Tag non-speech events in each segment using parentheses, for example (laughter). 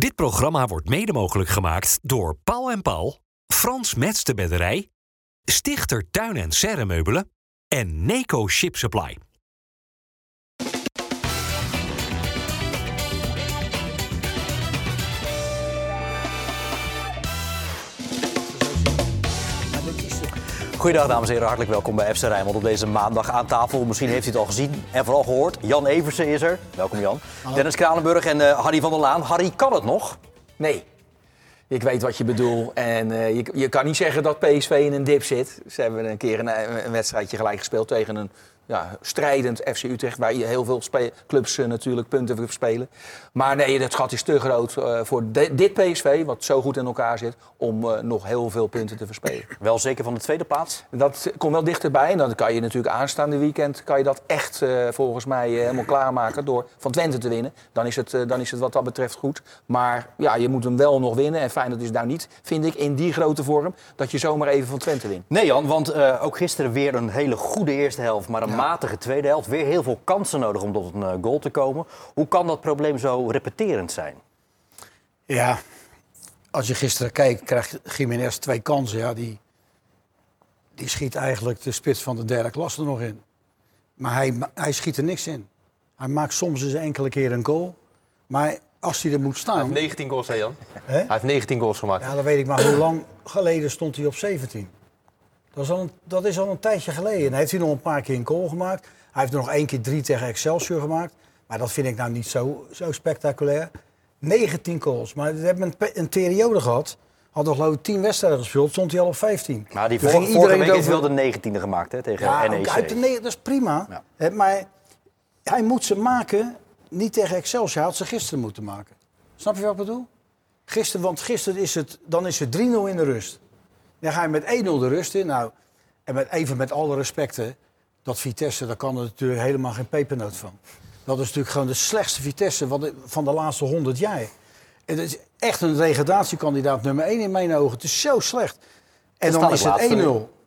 Dit programma wordt mede mogelijk gemaakt door Paul en Paul, Frans Mets de Bedderij, Stichter Tuin en Serremeubelen en Neco Ship Supply. Goedendag dames en heren, hartelijk welkom bij FC Rijnmond op deze maandag aan tafel. Misschien heeft u het al gezien en vooral gehoord. Jan Eversen is er. Welkom Jan. Dennis Kranenburg en uh, Harry van der Laan. Harry, kan het nog? Nee. Ik weet wat je bedoelt. En uh, je, je, kan niet zeggen dat PSV in een dip zit. Ze hebben een keer een, een wedstrijdje gelijk gespeeld tegen een ja, strijdend FC Utrecht, waar je heel veel clubs uh, natuurlijk punten verspelen. Maar nee, dat gat is te groot uh, voor dit PSV, wat zo goed in elkaar zit, om uh, nog heel veel punten te verspelen. Wel zeker van de tweede plaats? Dat komt wel dichterbij. En dan kan je natuurlijk aanstaande weekend kan je dat echt volgens mij helemaal klaarmaken door van Twente te winnen. Dan is, het, dan is het wat dat betreft goed. Maar ja, je moet hem wel nog winnen. En fijn dat is nou niet, vind ik, in die grote vorm, dat je zomaar even van Twente wint. Nee Jan, want ook gisteren weer een hele goede eerste helft, maar een matige tweede helft. Weer heel veel kansen nodig om tot een uh, goal te komen. Hoe kan dat probleem zo repeterend zijn? Ja, als je gisteren kijkt, krijgt Jiménez twee kansen. Ja, die, die schiet eigenlijk de spits van de derde klasse er nog in. Maar hij, hij schiet er niks in. Hij maakt soms eens enkele keer een goal. Maar als hij er moet staan... Hij heeft 19 goals, hè Jan? He? Hij heeft 19 goals gemaakt. Ja, dat weet ik. Maar hoe lang geleden stond hij op 17? Dat is, al een, dat is al een tijdje geleden. En heeft hij nog een paar keer een goal gemaakt. Hij heeft er nog één keer drie tegen Excelsior gemaakt. Maar dat vind ik nou niet zo, zo spectaculair. 19 goals. Maar we hebben een, een periode gehad. Hadden geloof ik 10 wedstrijden gespeeld, stond hij al op 15. Maar die vorige, vorige week over... wel de 19e gemaakt hè, tegen ja, NEC. Uit de dat is prima. Ja. maar hij moet ze maken, niet tegen Excelsior. Hij had ze gisteren moeten maken. Snap je wat ik bedoel? Gisteren, want gisteren is het, dan is het 3-0 in de rust. Dan ga je met 1-0 de rust in. Nou, en met, even met alle respecten, dat Vitesse, daar kan er natuurlijk helemaal geen pepernoot van. Dat is natuurlijk gewoon de slechtste Vitesse van de, van de laatste 100 jaar. Het is echt een degradatiekandidaat nummer 1 in mijn ogen. Het is zo slecht. En dan, dan is het 1-0.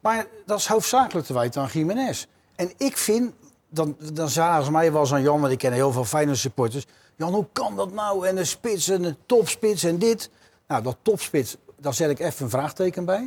Maar dat is hoofdzakelijk te wijten aan Jiménez. En ik vind, dan, dan zagen ze mij wel eens aan Jan, want ik ken heel veel fijne supporters. Jan, hoe kan dat nou? En een spits en een topspits en dit. Nou, dat topspits, daar zet ik even een vraagteken bij.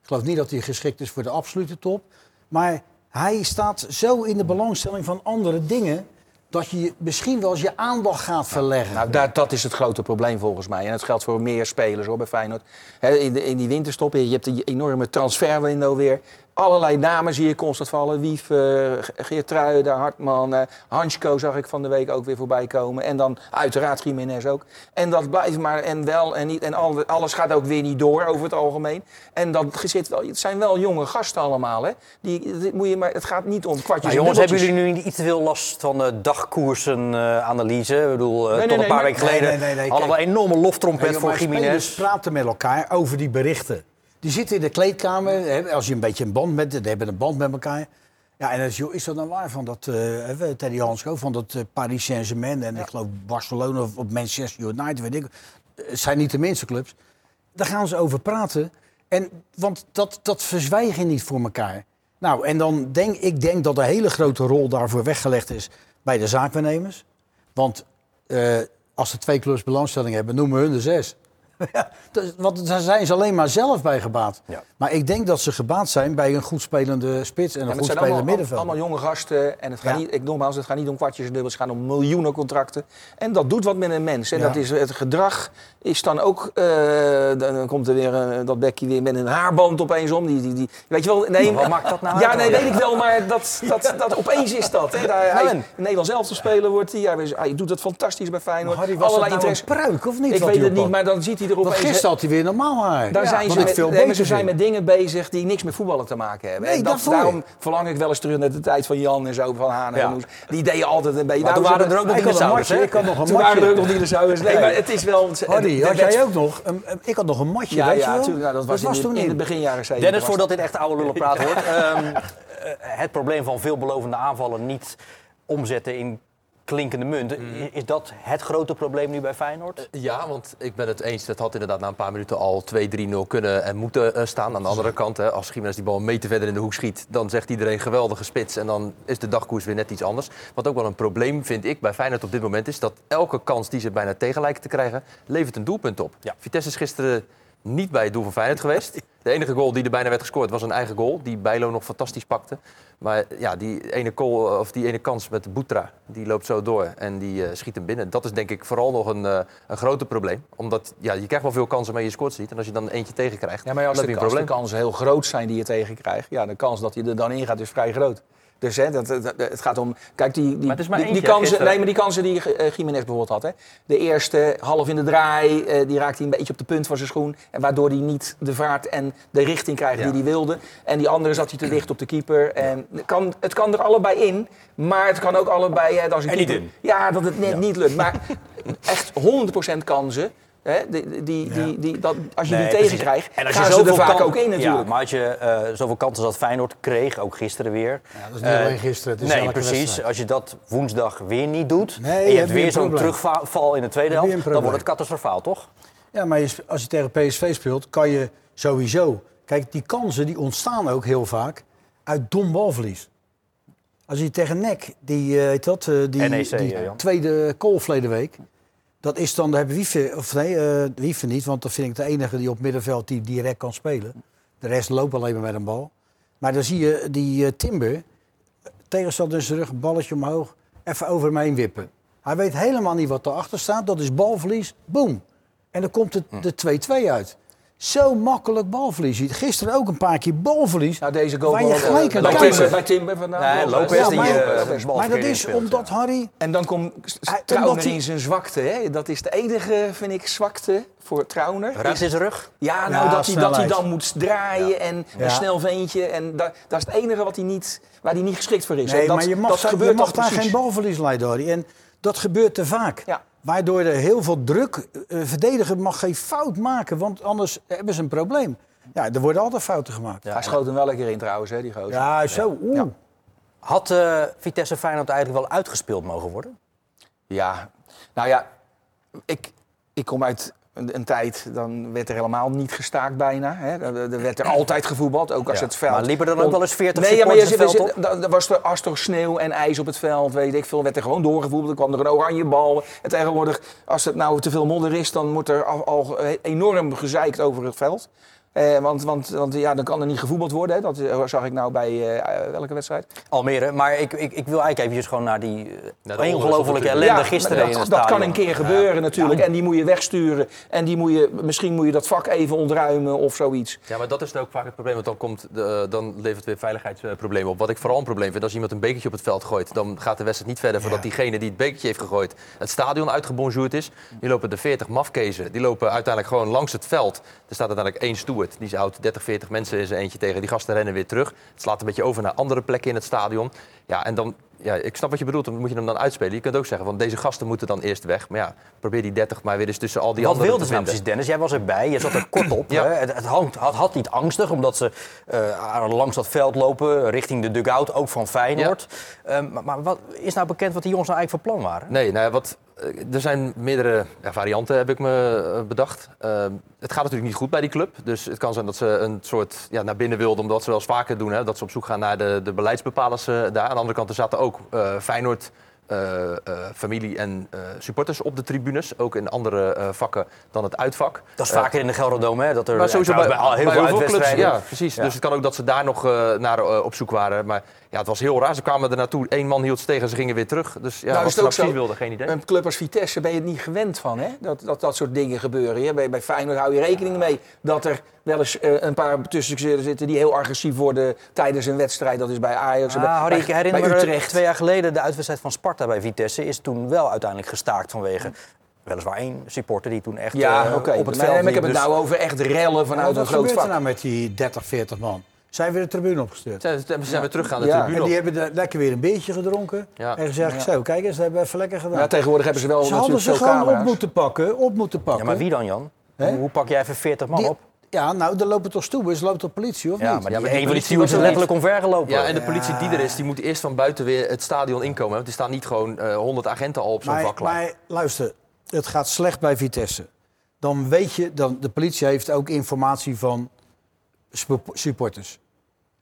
Ik geloof niet dat hij geschikt is voor de absolute top. Maar hij staat zo in de belangstelling van andere dingen dat je misschien wel eens je aandacht gaat verleggen. Nou, dat, dat is het grote probleem volgens mij. En dat geldt voor meer spelers hoor, bij Feyenoord. in, de, in die winterstop, je hebt een enorme transferwindow weer allerlei namen zie je constant vallen. Wief, uh, Geertruiden, Hartman, uh, Hansko zag ik van de week ook weer voorbij komen. En dan uiteraard Jiménez ook. En dat blijft maar en wel en niet. En alles gaat ook weer niet door over het algemeen. En dat zit wel, het zijn wel jonge gasten allemaal. Hè? Die, moet je maar, het gaat niet om kwartjes maar jongens, hebben jullie nu niet iets te veel last van de dagkoersenanalyse? Uh, ik bedoel, nee, nee, tot een paar weken geleden hadden we een enorme loftrompet voor Jiménez. Praten met elkaar over die berichten. Die zitten in de kleedkamer, als je een beetje een band met, die hebben een band met elkaar. Ja, en is, is dat nou waar van dat, uh, Teddy Hansco, van dat uh, Paris Saint-Germain en ja. ik geloof Barcelona of, of Manchester United, weet ik. Het zijn niet de minste clubs. Daar gaan ze over praten. En, want dat, dat verzwijg je niet voor elkaar. Nou, en dan denk ik denk dat een hele grote rol daarvoor weggelegd is bij de zaakwaarnemers. Want uh, als er twee clubs belangstelling hebben, noemen we hun de zes. (laughs) Ja, want daar zijn ze alleen maar zelf bij gebaat. Ja. Maar ik denk dat ze gebaat zijn bij een goed spelende spits en een goed spelende middenveld. allemaal jonge gasten. En het gaat niet, ik nogmaals, het gaat niet om kwartjes en dubbels, het gaat om miljoenen contracten. En dat doet wat met een mens. En dat is, het gedrag is dan ook. Uh, dan komt er weer uh, dat Becky weer met een haarband opeens om. Die, die, die, weet je wel, nee, wat maakt dat nou? Ja, nee, weet ik wel, maar dat, dat, dat, opeens is dat. Hè. Daar, hij, in Nederland zelf te spelen wordt hij. Hij, doet het fantastisch bij Feyenoord. Maar Harry, was Allerlei nou een pruik of niet? Ik weet het niet, maar dan ziet hij er opeens. Gisteren had hij weer normaal haar. Daar zijn ze, met, nee, ze zijn met dingen bezig die niks met voetballen te maken hebben. Nee, en dat, daarom verlang ik wel eens terug naar de tijd van Jan en zo, van Haan en Moes. Die deden altijd een beetje... Maar nou, toen waren er ook nog dinosaurus, Ik had nog een Toen waren er ook nog dinosaurus. Nee, maar het is wel... Hardy, had jij ook nog? Ik had nog een matje, ja, weet ja, je wel? dat was toen in de beginjaren 70. Dennis, voordat dit echt oude lullen praat wordt. (laughs) Het probleem van veelbelovende aanvallen niet omzetten in klinkende munt. I- Is dat het grote probleem nu bij Feyenoord? Ja, want ik ben het eens. Het had inderdaad na een paar minuten al 2-3-0 kunnen en moeten eh, staan. Aan de andere kant, hè, als Jiménez die bal een meter verder in de hoek schiet... dan zegt iedereen geweldige spits en dan is de dagkoers weer net iets anders. Wat ook wel een probleem vind ik bij Feyenoord op dit moment is... dat elke kans die ze bijna tegen lijken te krijgen, levert een doelpunt op. Ja. Vitesse is gisteren niet bij het doel van Feyenoord geweest. De enige goal die er bijna werd gescoord was een eigen goal... die Bijlo nog fantastisch pakte. Maar ja, die ene, goal, of die ene kans met Boetra, die loopt zo door en die eh, schiet hem binnen. Dat is denk ik vooral nog een, eh, een groter probleem. Omdat ja, je krijgt wel veel kansen, maar je scoort niet. En als je dan eentje tegenkrijgt, Ja, maar als dan de, heb je als een de probleem. kansen heel groot zijn die je tegenkrijgt, ja, de kans dat hij er dan in gaat is vrij groot. Dus hè, dat, het gaat om. Kijk, die, die, kansen, nee, maar die kansen die eh, Jiménez bijvoorbeeld had. Hè. De eerste half in de draai, eh, die raakte hij een beetje op de punt van zijn schoen. En waardoor hij niet de vaart en de richting krijgt Ja. die hij wilde. En die andere zat hij te dicht op de keeper. En het, kan, het kan er allebei in, maar het kan ook allebei. Hè, als een En niet in. Ja, dat het net niet lukt. Maar echt 100% kansen. Hè, die, die, die, die, dat, als je Nee, die tegenkrijgt, En als gaan je ze er zoveel vaak kan- ook in natuurlijk. Ja, maar als je eh, zoveel kansen als Feyenoord kreeg, ook gisteren weer. Ja, dat is niet eh, alleen gisteren, het is nee, precies. wedstrijd. Als je dat woensdag weer niet doet Nee, en je je hebt weer zo'n terugval in de tweede helft, dan wordt het catastrofaal, toch? Ja, maar als je tegen PSV speelt, kan je sowieso... Kijk, die kansen die ontstaan ook heel vaak uit dom balverlies. Als je tegen NEC, die, eh, heet dat, eh, die, NEC, die tweede goal verleden week... Dat is dan, hebben Wiever, of nee, Wiever niet, want dat vind ik de enige die op middenveld die direct kan spelen. De rest loopt alleen maar met een bal. Maar dan zie je die eh, Timber, tegenstander in zijn rug, balletje omhoog, even over hem heen wippen. Hij weet helemaal niet wat erachter staat, dat is balverlies, boom. En dan komt het de 2-2 uit. Zo makkelijk balverlies. Gisteren ook een paar keer balverlies. Nou, deze goal Waar je wel, gelijk eh, aan zetten. bij Timber vandaan. Nee, Lopez ja, die, maar- eh, maar dat is omdat Harry... En dan komt Trauner in zijn zwakte. Hè? Dat is de enige, vind ik, zwakte voor Trauner. In zijn rug? Ja, nou, Ja, dat, hij, dat hij dan moet draaien en Ja. een snel veentje. En dat, dat is het enige wat hij niet, waar hij niet geschikt voor is. Nee, maar je mag, dat daar- gebeurt je mag toch daar precies. geen balverlies leiden, Harry. En dat gebeurt te vaak. Ja. Waardoor er heel veel druk... eh verdediger mag geen fout maken, want anders hebben ze een probleem. Ja, er worden altijd fouten gemaakt. Ja, Hij schoot hem wel een keer in trouwens, hè, die gozer. zo. Oeh. Ja. Had eh, Vitesse Feyenoord eigenlijk wel uitgespeeld mogen worden? Ja, nou ja, ik, ik kom uit een, een tijd, dan werd er helemaal niet gestaakt bijna. Hè. Er, er werd er altijd gevoetbald, ook als Ja. het veld... Maar liepen er dan ook wel eens 40 nee, ja, maar je, het veld dan was er, als er sneeuw en ijs op het veld, weet ik veel, werd er gewoon doorgevoetbald. Dan kwam er een oranje bal. En tegenwoordig, als het nou te veel modder is, dan wordt er al, al enorm gezeikt over het veld. Eh, want want, want ja, dan kan er niet gevoetbald worden. Hè. Dat eh, zag ik nou bij eh, welke wedstrijd? Almere, maar ik, ik, ik wil eigenlijk eventjes gewoon naar die Naar de ongelofelijke ellende Ja, gisteren dat, dat kan een keer gebeuren natuurlijk. En die moet je wegsturen. En die moet je, misschien moet je dat vak even ontruimen of zoiets. Ja, maar dat is ook vaak het probleem, want dan, komt de, dan levert het weer veiligheidsproblemen op. Wat ik vooral een probleem vind, als iemand een bekertje op het veld gooit, dan gaat de wedstrijd niet verder voordat diegene die het bekertje heeft gegooid het stadion uitgebonjourd is. Die lopen de 40 mafkezen, die lopen uiteindelijk gewoon langs het veld. Er staat uiteindelijk één die houdt 30, 40 mensen in zijn eentje tegen. Die gasten rennen weer terug. Het slaat een beetje over naar andere plekken in het stadion. Ja, en dan, ja, ik snap wat je bedoelt, moet je hem dan uitspelen. Je kunt ook zeggen, want deze gasten moeten dan eerst weg. Maar ja, probeer die 30 maar weer eens tussen al die Wat anderen wilde te ze vinden. precies, Dennis? Jij was erbij, je zat er kort (clears throat) op. Ja. hè? Het, het hangt, had, had niet angstig, omdat ze eh, langs dat veld lopen, richting de dugout, ook van Feyenoord. Ehm, maar maar wat, is nou bekend wat die jongens nou eigenlijk van plan waren? Nee, nou ja, wat, eh, er zijn meerdere ja, varianten, heb ik me eh, bedacht. Eh, het gaat natuurlijk niet goed bij die club. Dus het kan zijn dat ze een soort ja, naar binnen wilden, omdat ze wel eens vaker doen. Hè, dat ze op zoek gaan naar de, de beleidsbepalers eh, daar. Aan de andere kant, er zaten ook eh, Feyenoord... eh, eh, familie en supporters op de tribunes, ook in andere vakken dan het uitvak. Dat is vaker in de Gelderdoom, hè? Dat er maar sowieso bij, trouwens al heel bij veel heel veel clubs. Ja, precies. Ja. Dus het kan ook dat ze daar nog naar op zoek waren. Maar ja, het was heel raar. Ze kwamen er naartoe. Eén man hield ze tegen, ze gingen weer terug. Dus ja, Nou, wat is ze het nou ook zo? precies wilden, geen idee. Een club als Vitesse ben je het niet gewend van, hè? Dat, dat dat soort dingen gebeuren. Hè? Bij, bij Feyenoord hou je rekening mee dat er wel eens eh, een paar tussen zitten die heel agressief worden tijdens een wedstrijd. Dat is bij Ajax, bij, Ah, Harry, ik herinner bij me Utrecht. twee jaar geleden de uitwedstrijd van Sparta bij Vitesse is toen wel uiteindelijk gestaakt vanwege weliswaar één supporter die toen echt Ja, eh, oké. op het Maar- veld maar ik heb liep. het Dus- nou over echt rellen vanuit wat een groot gebeurt er vak. nou met die 30, 40 man? Zijn weer de tribune opgestuurd. Ze zijn, ze zijn weer terug aan de Ja. tribune. En op. die hebben lekker weer een biertje gedronken. Ja. En gezegd, zo, kijk eens, dat hebben we even lekker gedaan. Ja, tegenwoordig hebben ze wel ze hadden ze gewoon op moeten pakken, op moeten pakken. Ja, maar wie dan, Jan? Hoe, hoe pak jij even 40 man Die- op? Ja, nou, er lopen toch stoebers, loopt toch politie, of Ja, niet? maar Ja, maar een die van die politie stewards is letterlijk omvergelopen. Ja, en de politie die er is, die moet eerst van buiten weer het stadion inkomen. Want er staan niet gewoon eh 100 agenten al op zo'n vak klaar. maar luister, het gaat slecht bij Vitesse. Dan weet je, dan, de politie heeft ook informatie van supporters.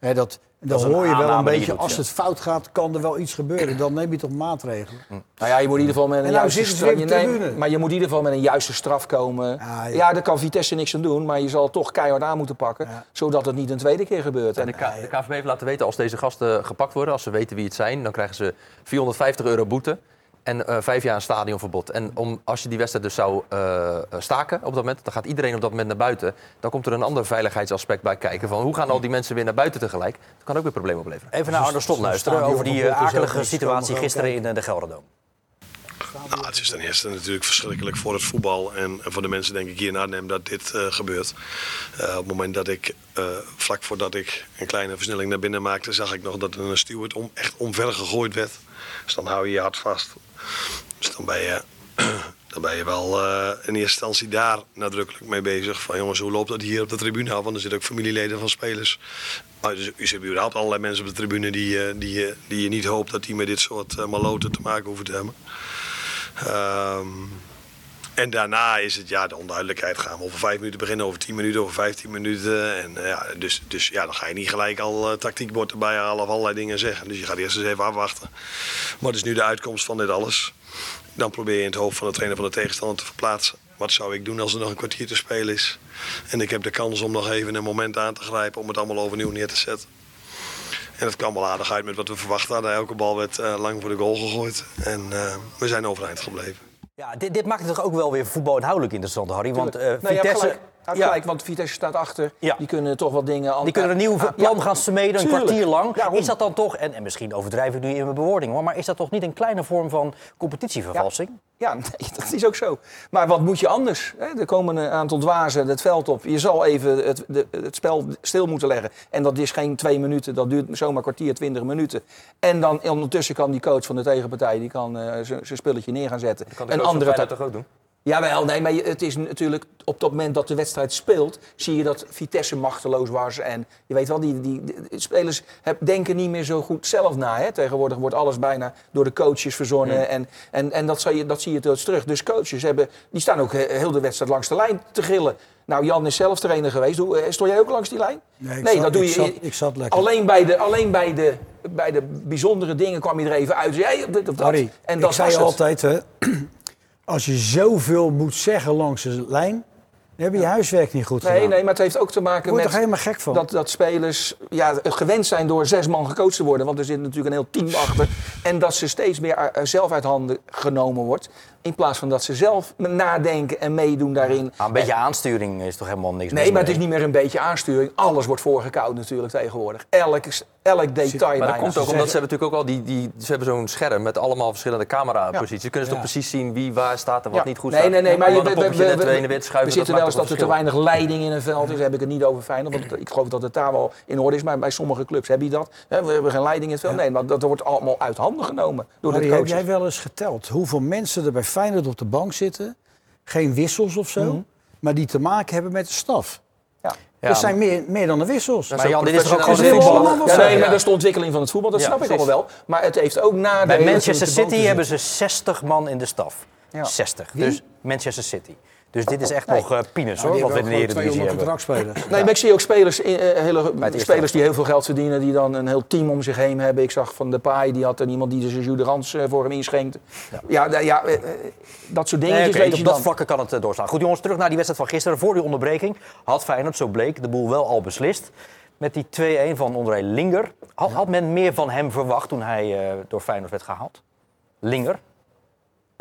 Hè, dat, dan een hoor je wel een beetje, als het fout gaat, kan er wel iets gebeuren. Dan neem je toch maatregelen. Nou ja, je moet in ieder geval met een En nou juiste straf. je neemt- maar je moet in ieder geval met een juiste straf komen. Ja, Ja, ja. daar kan Vitesse niks aan doen, maar je zal toch keihard aan moeten pakken, Ja. zodat het niet een tweede keer gebeurt. En En, de, K- de KVB heeft laten weten, als deze gasten gepakt worden, als ze weten wie het zijn, dan krijgen ze 450 euro boete en eh, vijf jaar een stadionverbod. En om, als je die wedstrijd dus zou eh, staken op dat moment, dan gaat iedereen op dat moment naar buiten. Dan komt er een ander veiligheidsaspect bij kijken van hoe gaan al die mensen weer naar buiten tegelijk. Dat kan ook weer problemen opleveren. Even naar Arno Slot luisteren over die eh, ook akelige situatie gisteren in eh, de Gelderdoom. Nou, het is ten eerste natuurlijk verschrikkelijk voor het voetbal en voor de mensen denk ik hier in Arnhem dat dit eh, gebeurt. Eh, op het moment dat ik, eh, vlak voordat ik een kleine versnelling naar binnen maakte, zag ik nog dat er een steward om, echt omver gegooid werd. Dus dan hou je je hart vast. Dus dan ben je, (clears throat) dan ben je wel eh, in eerste instantie daar nadrukkelijk mee bezig. Van jongens, hoe loopt dat hier op de tribune? Want er zitten ook familieleden van spelers. Maar dus, er zitten überhaupt allerlei mensen op de tribune die, eh, die, eh, die je niet hoopt dat die met dit soort maloten te maken hoeven te hebben. Ehm, en daarna is het ja, de onduidelijkheid. Gaan over vijf minuten beginnen, over tien minuten, over vijftien minuten. En, eh, ja, dus, dus ja, dan ga je niet gelijk al uh, tactiekbord erbij halen of allerlei dingen zeggen. Dus je gaat eerst eens even afwachten. Wat is nu de uitkomst van dit alles? Dan probeer je in het hoofd van de trainer van de tegenstander te verplaatsen. Wat zou ik doen als er nog een kwartier te spelen is? En ik heb de kans om nog even een moment aan te grijpen om het allemaal overnieuw neer te zetten. En het kwam wel aardig uit met wat we verwacht hadden. Elke bal werd uh, lang voor de goal gegooid. En we zijn overeind gebleven. Ja, dit, dit maakt het toch ook wel weer voetbalinhoudelijk interessant, Harry? Want uh, nee, Vitesse... gelijk, want Vitesse staat achter. Ja. Die kunnen toch wat dingen... Die kunnen een nieuw plan ja. gaan smeden, een Tuurlijk. kwartier lang. Daarom. Is dat dan toch, en, en misschien overdrijf ik nu in mijn bewoording hoor... maar is dat toch niet een kleine vorm van competitievervalsing? Ja, (laughs) nee, dat is ook zo. Maar wat moet je anders? Hè? Er komen een aantal dwazen het veld op. Je zal even het, de, het spel stil moeten leggen. En dat is geen twee minuten, dat duurt zomaar een kwartier, twintig minuten. En dan ondertussen kan die coach van de tegenpartij die kan, uh, zijn spulletje neer gaan zetten. Dat kan de van andere toch ook doen? Jawel, nee, maar het is natuurlijk op dat moment dat de wedstrijd speelt, zie je dat Vitesse machteloos was. En je weet wel, die, die, die spelers heb, denken niet meer zo goed zelf na. Hè. Tegenwoordig wordt alles bijna door de coaches verzonnen. En, en, en dat, zie je, dat zie je dus terug. Dus coaches hebben, die staan ook he- heel de wedstrijd langs de lijn te grillen. Nou, Jan is zelf trainer geweest. Hoe, eh, Stond jij ook langs die lijn? Nee, ik zat- dat doe ik je. zat- ik zat lekker. Alleen bij de, alleen bij de, bij de bijzondere dingen kwam je er even uit. Jij op dit of dat. Harry, en ik dat zei was het. altijd, hè, (clears throat) als je zoveel moet zeggen langs de lijn, dan heb je je huiswerk niet goed Nee, gedaan. nee, maar het heeft ook te maken word met... toch helemaal gek van? Dat, dat spelers ja, gewend zijn door zes man gecoacht te worden. Want er zit natuurlijk een heel team achter. En dat ze steeds meer eh, zelf uit handen genomen wordt. In plaats van dat ze zelf nadenken en meedoen daarin. Nou, een beetje aansturing is toch helemaal niks Nee, maar het is niet meer een beetje aansturing. Alles wordt voorgekoud natuurlijk tegenwoordig. Elk, elk detail Maar dat komt ook omdat ze hebben natuurlijk ook al die, die ze hebben zo'n scherm met allemaal verschillende cameraposities. Ze kunnen ze toch precies zien wie waar staat en wat Ja. niet goed nee, staat. Nee, nee, maar En je, we, zitten wel eens dat er te weinig leiding in een veld is. Daar heb ik het niet over Feyenoord. Want ik geloof dat het daar wel in orde is. Maar bij sommige clubs heb je dat. Hè, We hebben geen leiding in het veld. Nee, maar dat wordt allemaal uit handen genomen door de Harry, heb jij wel eens geteld hoeveel mensen er bij Feyenoord op de bank zitten, geen wissels of zo, Mhm. maar die te maken hebben met de staf? Ja. Ja, dat zijn meer, meer dan de wissels. Maar Jan, dit is toch ook gewoon voetbal? Ja, nee, maar dat is de ontwikkeling van het voetbal. Dat Ja, snap ik allemaal wel. Maar het heeft ook nadelen. Bij Manchester City hebben ze 60 man in de staf. Ja. 60. Wie? Dus Manchester City. Dus dit is echt Nee. nog uh, peanuts Ja, hoor, die wat we in de Eredivisie 200 hebben. Nee, maar ik zie ook spelers, in, eh, hele, spelers die heel veel geld verdienen, die dan een heel team om zich heen hebben. Ik zag van de Paai, die had er iemand die zijn Juderans voor hem inschenkt. Ja, ja, ja eh, eh, dat soort Nee, dingetjes oké, weet op dat dan. vlakken kan het eh, doorslaan. Goed jongens, terug naar die wedstrijd van gisteren. Voor die onderbreking had Feyenoord, zo bleek, de boel wel al beslist. Met die 2-1 van André Linger. Had, had men meer van hem verwacht toen hij eh, door Feyenoord werd gehaald? Linger.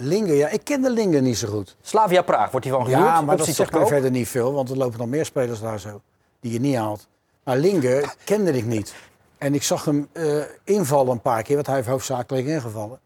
Linger, ja, ik ken de Linger niet zo goed. Slavia Praag wordt hij van gehuurd. Ja, maar dat zegt mij verder niet veel, want er lopen nog meer spelers daar zo die je niet haalt. Maar Linger kende ik niet. En ik zag hem eh, invallen een paar keer, want hij heeft hoofdzakelijk ingevallen.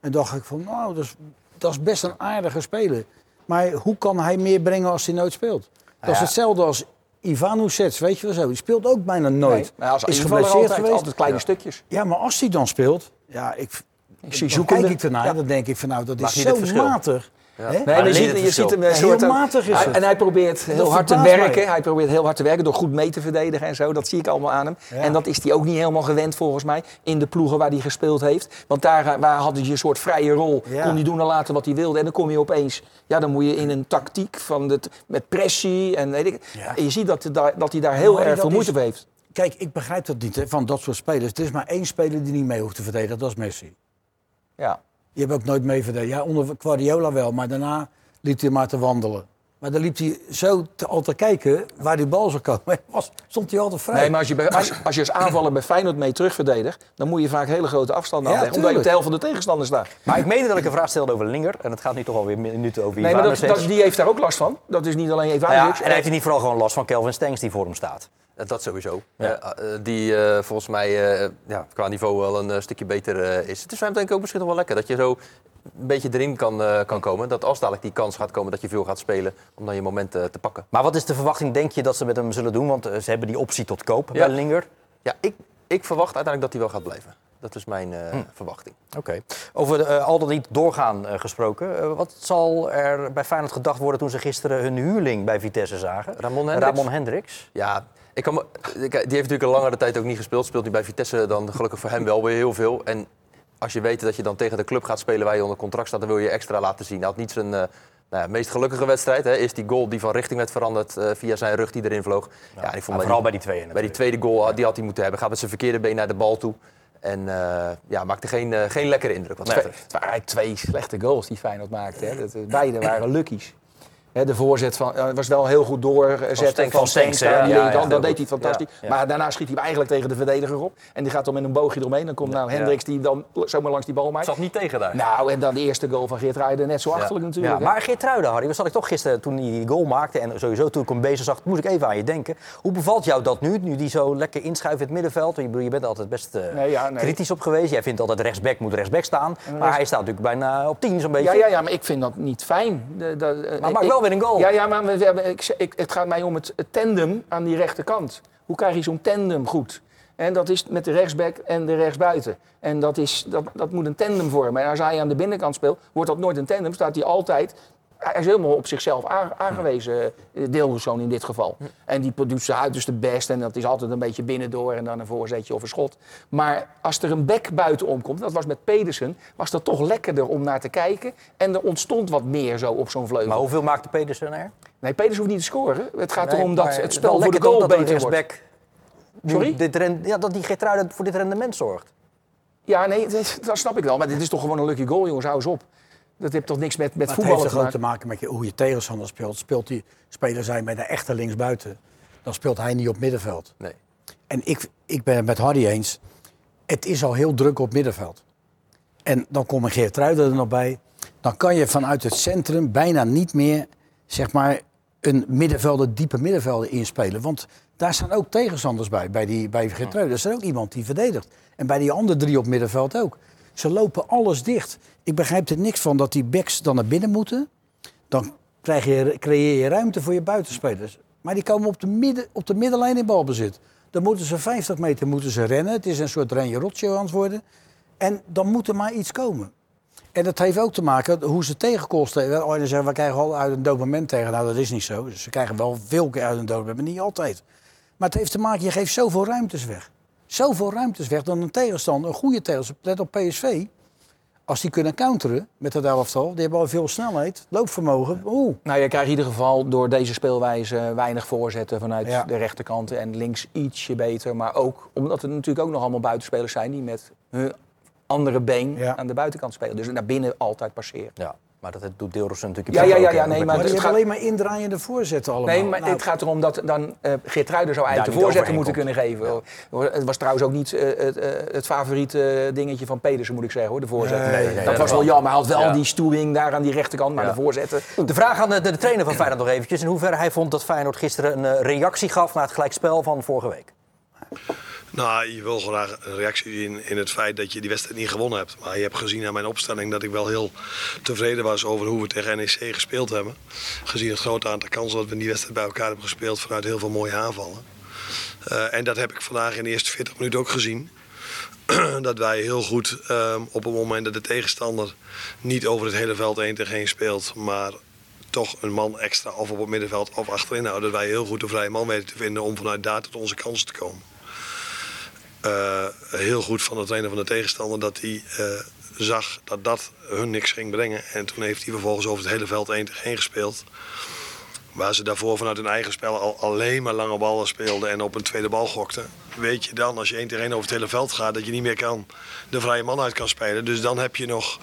En dacht ik van, nou, dat is, dat is best een aardige speler. Maar hoe kan hij meer brengen als hij nooit speelt? Dat is hetzelfde als Ivan Ušec, weet je wel zo. Die speelt ook bijna nooit. Nee, maar als is geblesseerd altijd, geweest. altijd kleine stukjes. Ja, maar als hij dan speelt, ja, ik, Ik zie dan kijk ik ernaar, Ja. dan denk ik van, nou, dat is het zo matig. Hè? Nee, Maar maar je alleen ziet, het je verschil. ziet hem een Ja, soort... heel matig is hij- het. En hij probeert heel Dat hard te werken. mij. Hij probeert heel hard te werken door goed mee te verdedigen en zo. Dat zie ik allemaal aan hem. Ja. En dat is hij ook niet helemaal gewend volgens mij in de ploegen waar hij gespeeld heeft. Want daar eh, waar had hij een soort vrije rol. Ja. Kon hij doen en laten wat hij wilde. En dan kom je opeens... Ja, dan moet je in een tactiek van het, met pressie en weet ik. Ja. En je ziet dat, hij daar- dat hij daar heel Maar erg veel moeite voor heeft. Kijk, ik begrijp dat niet hè, van dat soort spelers. Er is maar één speler die niet mee hoeft te verdedigen, dat is Messi. Ja. Je hebt ook nooit mee verdedigd. Ja, onder Guardiola wel, maar daarna liep hij maar te wandelen. Maar dan liep hij zo te, al te kijken waar die bal zou komen. (laughs) Was, stond hij altijd vrij. Nee, maar als je, bij- als, als je als aanvaller bij Feyenoord mee terugverdedigt... dan moet je vaak hele grote afstanden Ja, afleggen. Omdat je op de helft van de tegenstander staat. Maar ik meende dat ik een vraag stelde over Linger. En het gaat nu toch alweer minuten over Nee, maar dat, dat, die heeft daar ook last van. Dat is niet alleen Nou Ivanovic. ja, en heeft hij niet vooral gewoon last van Kelvin Stengs die voor hem staat? Eh, Dat sowieso. Ja. Eh, eh, die volgens mij ja, qua niveau wel een stukje beter is. Het is voor hem denk ik ook misschien nog wel lekker dat je zo een beetje erin kan, kan komen. Dat als dadelijk die kans gaat komen dat je veel gaat spelen, om dan je moment te pakken. Maar wat is de verwachting, denk je, dat ze met hem zullen doen? Want ze hebben die optie tot koop Ja. bij Linger. Ja, ik, ik verwacht uiteindelijk dat hij wel gaat blijven. Dat is mijn eh, verwachting. Oké. Over al dan niet doorgaan gesproken. wat zal er bij Feyenoord gedacht worden toen ze gisteren hun huurling bij Vitesse zagen? Ramon Hendricks? Ramon Hendricks. Ja, ik kan die heeft natuurlijk een langere tijd ook niet gespeeld. Speelt hij bij Vitesse dan gelukkig voor hem wel weer heel veel. En als je weet dat je dan tegen de club gaat spelen waar je onder contract staat, dan wil je extra laten zien. Hij had niet zijn eh, nou ja, meest gelukkige wedstrijd. Hè. Is die goal die van richting werd veranderd eh, via zijn rug die erin vloog. Ja, ik vond vooral die- bij die tweeën bij die tweede goal, die had hij moeten hebben. Gaat met zijn verkeerde been naar de bal toe. En eh, ja, maakte geen, geen lekkere indruk wat Het waren eigenlijk twee slechte goals die Feyenoord maakte. Hè. Dat, beide waren luckies. De voorzet van, was wel heel goed doorzetten van die Ja, dat deed hij fantastisch. Ja. Maar daarna schiet hij eigenlijk tegen de verdediger op. En die gaat dan met een boogje eromheen. Dan komt nou Hendricks die dan zomaar langs die bal maakt. Zat niet tegen daar. Nou, en dan de eerste goal van Geert Ruijden net zo achterlijk natuurlijk. Ja, maar Geertruiden, Harry, wat zat ik toch gisteren toen hij die goal maakte en sowieso toen ik hem bezig zag, moest ik even aan je denken. Hoe bevalt jou dat nu, nu die zo lekker inschuift in het middenveld? Je, je bent altijd best eh, Nee, ja, nee. kritisch op geweest. Jij vindt altijd rechtsback moet rechtsback staan, maar hij staat natuurlijk bijna op 10 zo'n beetje. Ja, ja, ja, maar ik vind dat niet fijn. De, de, eh, Maar ik- wel een goal. Ja, ja maar we, ik, ik, het gaat mij om het, het tandem aan die rechterkant. Hoe krijg je zo'n tandem goed? En dat is met de rechtsback en de rechtsbuiten. En dat, is, dat, dat moet een tandem vormen. En als hij aan de binnenkant speelt, wordt dat nooit een tandem. Staat hij altijd... Hij is helemaal op zichzelf aan- aangewezen, eh, Deelpersoon in dit geval. En die doet zijn uiterste best en dat is altijd een beetje binnendoor en dan een voorzetje of een schot. Maar als er een back buitenom komt, dat was met Pedersen, was dat toch lekkerder om naar te kijken. En er ontstond wat meer zo op zo'n vleugel. Maar hoeveel maakte Pedersen er? Nee, Pedersen hoeft niet te scoren. Het gaat Nee, erom dat het spel voor de goal beter wordt. Sorry? Dit ja, dat die Geertruiden voor dit rendement zorgt. Ja, nee, dat, dat snap ik wel. Maar dit is toch gewoon een lucky goal, jongens. Hou eens op. Dat heeft toch niks met, met het heeft te toch ook maken? te maken met je, hoe je tegenstander speelt. Speelt die speler zijn met een echte linksbuiten, dan speelt hij niet op middenveld. Nee. En ik, ik ben het met Harry eens. Het is al heel druk op middenveld. En dan komt Geert Ruijden er nog bij. Dan kan je vanuit het centrum bijna niet meer zeg maar, een middenvelder, diepe middenvelder inspelen. Want daar staan ook tegenstanders bij. Bij, die, bij Geert Ruijden is er ook iemand die verdedigt. En bij die andere drie op middenveld ook. Ze lopen alles dicht. Ik begrijp er niks van dat die backs dan naar binnen moeten. Dan krijg je, creëer je ruimte voor je buitenspelers. Maar die komen op de, midden, op de middenlijn in balbezit. Dan moeten ze 50 meter moeten ze rennen. Het is een soort Renje Rotjo aan het worden. En dan moet er maar iets komen. En dat heeft ook te maken hoe ze tegenkosten. Oh, dan zeggen we krijgen al uit een dood moment tegen. Nou, dat is niet zo. Ze krijgen wel veel keer uit een dood moment, maar niet altijd. Maar het heeft te maken, je geeft zoveel ruimtes weg. Zoveel ruimtes weg dan een tegenstander, een goede tegenstander. Let op PSV. Als die kunnen counteren met dat elftal, die hebben al veel snelheid, loopvermogen. Oeh. Nou, je krijgt in ieder geval door deze speelwijze weinig voorzetten vanuit Ja. de rechterkant. En links ietsje beter. Maar ook omdat er natuurlijk ook nog allemaal buitenspelers zijn die met hun andere been Ja. aan de buitenkant spelen. Dus naar binnen altijd passeren. Ja, maar dat doet Deelrossen natuurlijk Ja, ja, ja, ja, nee, maar Maar het gaat- alleen maar indraaiende voorzetten allemaal. Nee, maar Nou, het gaat erom dat dan eh Geertruiden zou Daar eigenlijk de voorzetten moeten kunnen geven. Het was trouwens ook niet eh, het, eh, het favoriete dingetje van Pedersen, moet ik zeggen, hoor, de voorzetten. Nee, dat was wel jammer. Hij had wel die stoering daar aan die rechterkant, maar de voorzetten... De vraag aan de, de trainer van Feyenoord nog eventjes. In hoeverre hij vond dat Feyenoord gisteren een reactie gaf naar het gelijkspel van vorige week. Nou, je wil graag een reactie in, in het feit dat je die wedstrijd niet gewonnen hebt. Maar je hebt gezien aan mijn opstelling dat ik wel heel tevreden was over hoe we tegen NEC gespeeld hebben. Gezien het grote aantal kansen dat we in die wedstrijd bij elkaar hebben gespeeld vanuit heel veel mooie aanvallen. Eh, en dat heb ik vandaag in de eerste 40 minuten ook gezien. (clears throat) dat wij heel goed ehm, op het moment dat de tegenstander niet over het hele veld 1 tegen 1 speelt, maar toch een man extra of op het middenveld of achterin houden, dat wij heel goed de vrije man weten te vinden om vanuit daar tot onze kansen te komen. Eh, heel goed van de trainer van de tegenstander dat hij eh, zag dat dat hun niks ging brengen. En toen heeft hij vervolgens over het hele veld 1 tegen 1 gespeeld. Waar ze daarvoor vanuit hun eigen spel al alleen maar lange ballen speelden en op een tweede bal gokten. Weet je dan, als je één tegen één over het hele veld gaat, dat je niet meer kan de vrije man uit kan spelen. Dus dan heb je nog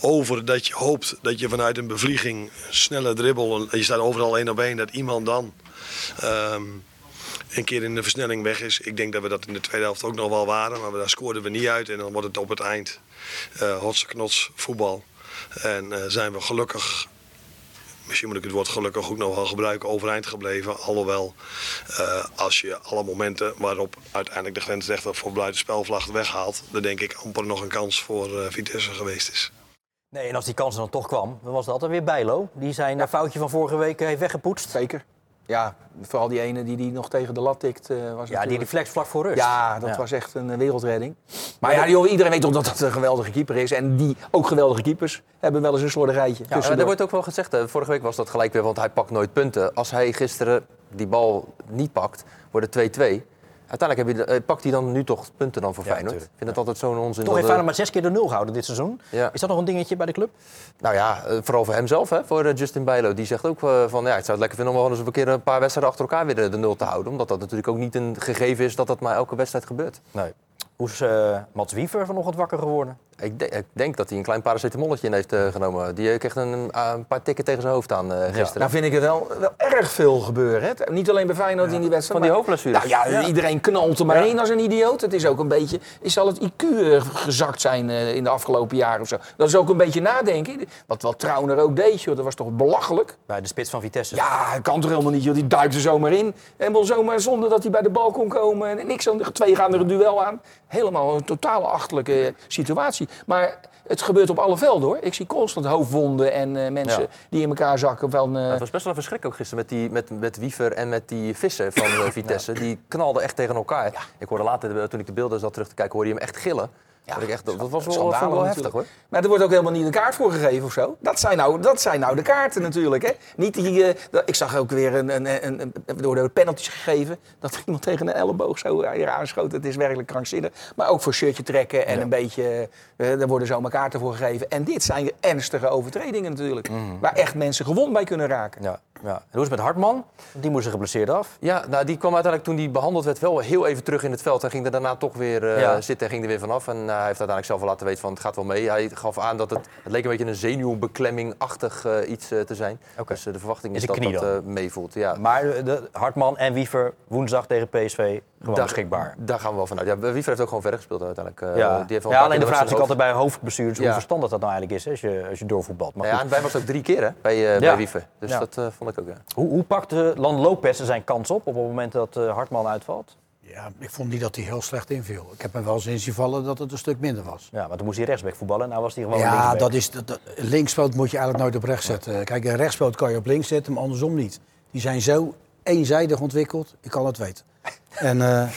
over dat je hoopt dat je vanuit een bevlieging, snelle dribbel, je staat overal één op één, dat iemand dan ehm, een keer in de versnelling weg is. Ik denk dat we dat in de tweede helft ook nog wel waren, maar daar scoorden we niet uit. En dan wordt het op het eind uh, hotse knots voetbal. En uh, zijn we gelukkig misschien moet ik het woord gelukkig ook nog wel gebruiken, overeind gebleven. Alhoewel, uh, als je alle momenten waarop uiteindelijk de grensrechter voor buitenspelvlag weghaalt, dan denk ik amper nog een kans voor uh, Vitesse geweest is. Nee, en als die kans er dan toch kwam, dan was het altijd weer Bijlo. Die zijn ja. foutje van vorige week heeft weggepoetst. Zeker. Ja, vooral die ene die, die nog tegen de lat tikt. Uh, was ja, natuurlijk... die reflex vlak voor rust. Ja, dat ja. was echt een wereldredding. Maar ja, joh, iedereen weet toch dat het een geweldige keeper is. En die, ook geweldige keepers, hebben wel eens een slordigheidje. Ja, er wordt ook wel gezegd, vorige week was dat gelijk weer, want hij pakt nooit punten. Als hij gisteren die bal niet pakt, wordt het 2-2. Uiteindelijk heb je, pakt hij dan nu toch punten dan voor ja, Feyenoord? Ik vind het altijd zo'n onzin. Toch heeft Feyenoord maar zes keer de nul gehouden dit seizoen. Ja. Is dat nog een dingetje bij de club? Nou ja, vooral voor hemzelf, hè, voor Justin Bijlo. Die zegt ook van, ja, ik zou het lekker vinden om wel eens een keer een paar wedstrijden achter elkaar weer de, de nul te houden. Omdat dat natuurlijk ook niet een gegeven is dat dat maar elke wedstrijd gebeurt. Nee. Hoe is uh, Mats Wiever vanochtend wakker geworden? Ik, de, ik, denk dat hij een klein paracetamolletje in heeft uh, genomen. Die kreeg een, een, paar tikken tegen zijn hoofd aan uh, gisteren. Ja. Nou vind ik het wel, wel erg veel gebeuren. Hè? Niet alleen bij Feyenoord ja. in die wedstrijd. Van die hoofdblessures. Nou, ja, ja, iedereen knalt er maar in als een idioot. Het is ook een beetje... Is zal het IQ gezakt zijn in de afgelopen jaren of zo? Dat is ook een beetje nadenken. Wat wel Trauner ook deed, joh. Dat was toch belachelijk? Bij de spits van Vitesse. Ja, hij kan toch helemaal niet, joh. Die duikt er zomaar in. En wel zomaar zonder dat hij bij de bal kon komen. En niks aan de twee gaan er een duel aan. Helemaal een totale achterlijke situatie. Maar het gebeurt op alle velden hoor. Ik zie constant hoofdwonden en uh, mensen ja. die in elkaar zakken. Van, uh... Het was best wel een verschrik ook gisteren met, die, met, met Wiever en met die vissen van uh, (laughs) Vitesse. Ja. Die knalden echt tegen elkaar. Ik hoorde later, toen ik de beelden zat terug te kijken, hoorde je hem echt gillen. Ja, dat, echt, dat was wel, wel, heftig hoor. Maar er wordt ook helemaal niet een kaart voor gegeven of zo. Dat zijn nou, dat zijn nou de kaarten natuurlijk. Hè. Niet die, uh, ik zag ook weer een, een, een, een, door de penalties gegeven. Dat iemand tegen een elleboog zo hier aanschoot. Het is werkelijk krankzinnig. Maar ook voor shirtje trekken en ja. een beetje. Uh, daar worden zomaar kaarten voor gegeven. En dit zijn ernstige overtredingen natuurlijk. Mm. Waar echt mensen gewond bij kunnen raken. Ja. Ja. En hoe is het met Hartman? Die moest zich geblesseerd af. Ja, nou, die kwam uiteindelijk toen die behandeld werd wel heel even terug in het veld. Hij ging er daarna toch weer uh, ja. zitten en ging er weer vanaf. En uh, hij heeft uiteindelijk zelf wel laten weten van het gaat wel mee. Hij gaf aan dat het, het leek een beetje een zenuwbeklemming-achtig uh, iets te zijn. Okay. Dus de verwachting is, is dat dat meevoelt. Ja. Maar de Hartman en Wiever woensdag tegen PSV gewoon daar, beschikbaar. Daar gaan we wel vanuit. Ja, Wiever heeft ook gewoon verder gespeeld uiteindelijk. ja, die heeft ja alleen de vraag is altijd bij hoofdbestuurders hoe verstandig dat nou eigenlijk is als, je, als je doorvoetbalt. Maar ja, en wij was ook drie keer hè, bij, bij Wiever. Dus dat vond ik ook, ja. Hoe, hoe pakte Lan Lopez zijn kans op op het moment dat Hartman uitvalt? Ja, ik vond niet dat hij heel slecht inviel. Ik heb hem wel zien vallen dat het een stuk minder was. Ja, maar toen moest hij rechtsback voetballen. Nou was hij gewoon Ja, dat is, dat, dat, moet je eigenlijk nooit op rechts zetten. Kijk, een rechtspoot kan je op links zetten, maar andersom niet. Die zijn zo eenzijdig ontwikkeld, ik kan het weten. (laughs) En, uh,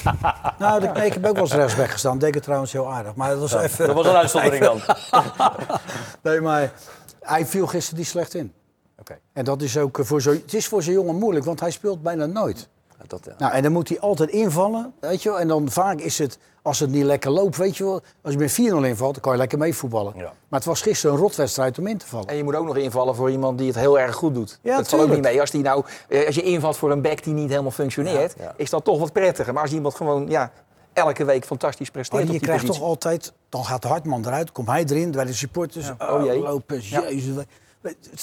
nou, nee, ik heb ook wel eens rechtsback gestaan. Deed het trouwens heel aardig. Maar dat was ja, even... Dat was een uitzondering dan. (laughs) nee, maar hij viel gisteren niet slecht in. Okay. En dat is ook voor zo, het is voor zo'n jongen moeilijk, want hij speelt bijna nooit. Dat, ja. Nou, en dan moet hij altijd invallen, weet je wel. En dan vaak is het, als het niet lekker loopt, weet je wel. Als je met 4-0 invalt, dan kan je lekker meevoetballen. Ja. Maar het was gisteren een rotwedstrijd om in te vallen. En je moet ook nog invallen voor iemand die het heel erg goed doet. Ja, dat valt ook niet mee. Als, die nou, eh, als je invalt voor een back die niet helemaal functioneert, is dat toch wat prettiger. Maar als iemand gewoon ja, elke week fantastisch presteert. Maar je krijgt positie. toch altijd, dan gaat de Hartman eruit, komt hij erin, bij de supporters. Oh, oh jee. Lopen, jezus.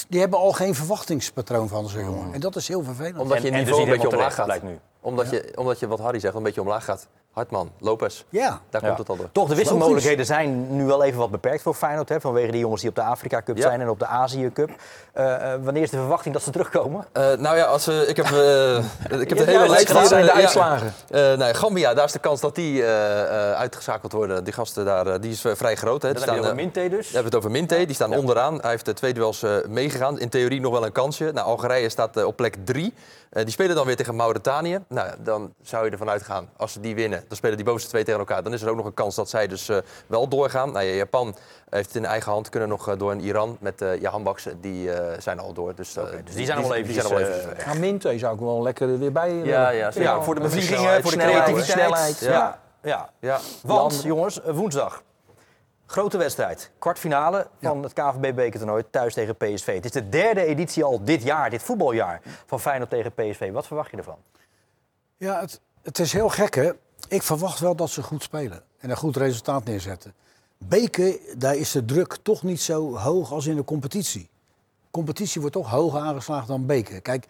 Die hebben al geen verwachtingspatroon van zo'n jongen. En dat is heel vervelend. Omdat je en, niveau en een beetje omlaag gaat. Nu. Omdat, ja. je, omdat je, wat Harry zegt, een beetje omlaag gaat. Hartman, Lopez. Ja. Daar ja. komt het al door. Toch, de wisselmogelijkheden zijn nu wel even wat beperkt voor Feyenoord. Hè, vanwege die jongens die op de Afrika Cup ja. zijn en op de Azië Cup. Uh, uh, wanneer is de verwachting dat ze terugkomen? Uh, nou ja, als we, ik heb, ik heb (laughs) de hele lijst zijn de uitslagen? nou, Gambia, daar is de kans dat die uitgeschakeld worden. Die gasten daar, die is vrij groot. Hè. Dan die staan, over Minte dus. We hebben het over Minte, die staan onderaan. Hij heeft twee duels meegegaan. In theorie nog wel een kansje. Nou, Algerije staat op plek drie. Uh, die spelen dan weer tegen Mauritanië. Nou, dan zou je ervan uitgaan, als ze die winnen, dan spelen die bovenste twee tegen elkaar. Dan is er ook nog een kans dat zij dus eh, wel doorgaan. Nou, ja, Japan heeft het in eigen hand kunnen nog eh, door in Iran met eh Jahan. Die eh, zijn al door. Dus, dus die zijn al wel die eventjes, zijn al Minte zou ik wel lekker er weer bij. Ja, ja, voor de bevliegingen, voor de snelheid, creativiteit. snelheid. Ja. ja. Ja. Want, jongens, woensdag. Grote wedstrijd. Kwartfinale van het KVB-bekertoernooi thuis tegen PSV. Het is de derde editie al dit jaar, dit voetbaljaar, van Feyenoord tegen PSV. Wat verwacht je ervan? Ja, het, het is heel gek, hè. Ik verwacht wel dat ze goed spelen en een goed resultaat neerzetten. Beker, daar is de druk toch niet zo hoog als in de competitie. Competitie wordt toch hoger aangeslagen dan beker. Kijk,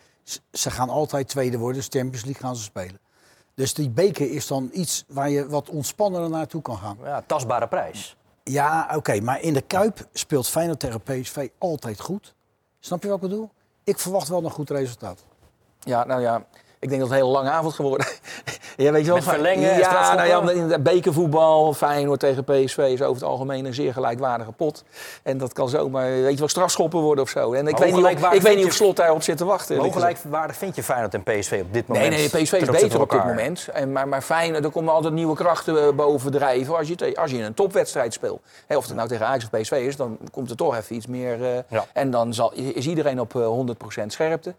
ze gaan altijd tweede worden, dus Champions League gaan ze spelen. Dus die beker is dan iets waar je wat ontspannender naartoe kan gaan. Ja, tastbare prijs. Ja, oké, maar in de Kuip speelt Feyenoord tegen PSV altijd goed. Snap je wat ik bedoel? Ik verwacht wel een goed resultaat. Ja, nou ja, ik denk dat het een hele lange avond geworden. (laughs) ja, weet je wel, Met verlengen en Ja, nou ja, in de bekervoetbal, Feyenoord tegen PSV is over het algemeen een zeer gelijkwaardige pot. En dat kan zomaar, weet je wel, strafschoppen worden of zo. En ik weet niet, of, ik weet niet of Slot daarop zit te wachten. Hoe gelijkwaardig vind je Feyenoord en PSV op dit Nee, moment? nee, PSV is beter op dit moment. En, maar, maar Feyenoord, er komen altijd nieuwe krachten eh, bovendrijven. Als je, als je een topwedstrijd speelt, of het nou tegen Ajax of PSV is, dan komt er toch even iets meer. eh, Ja. En dan zal, is iedereen op eh, 100% scherpte.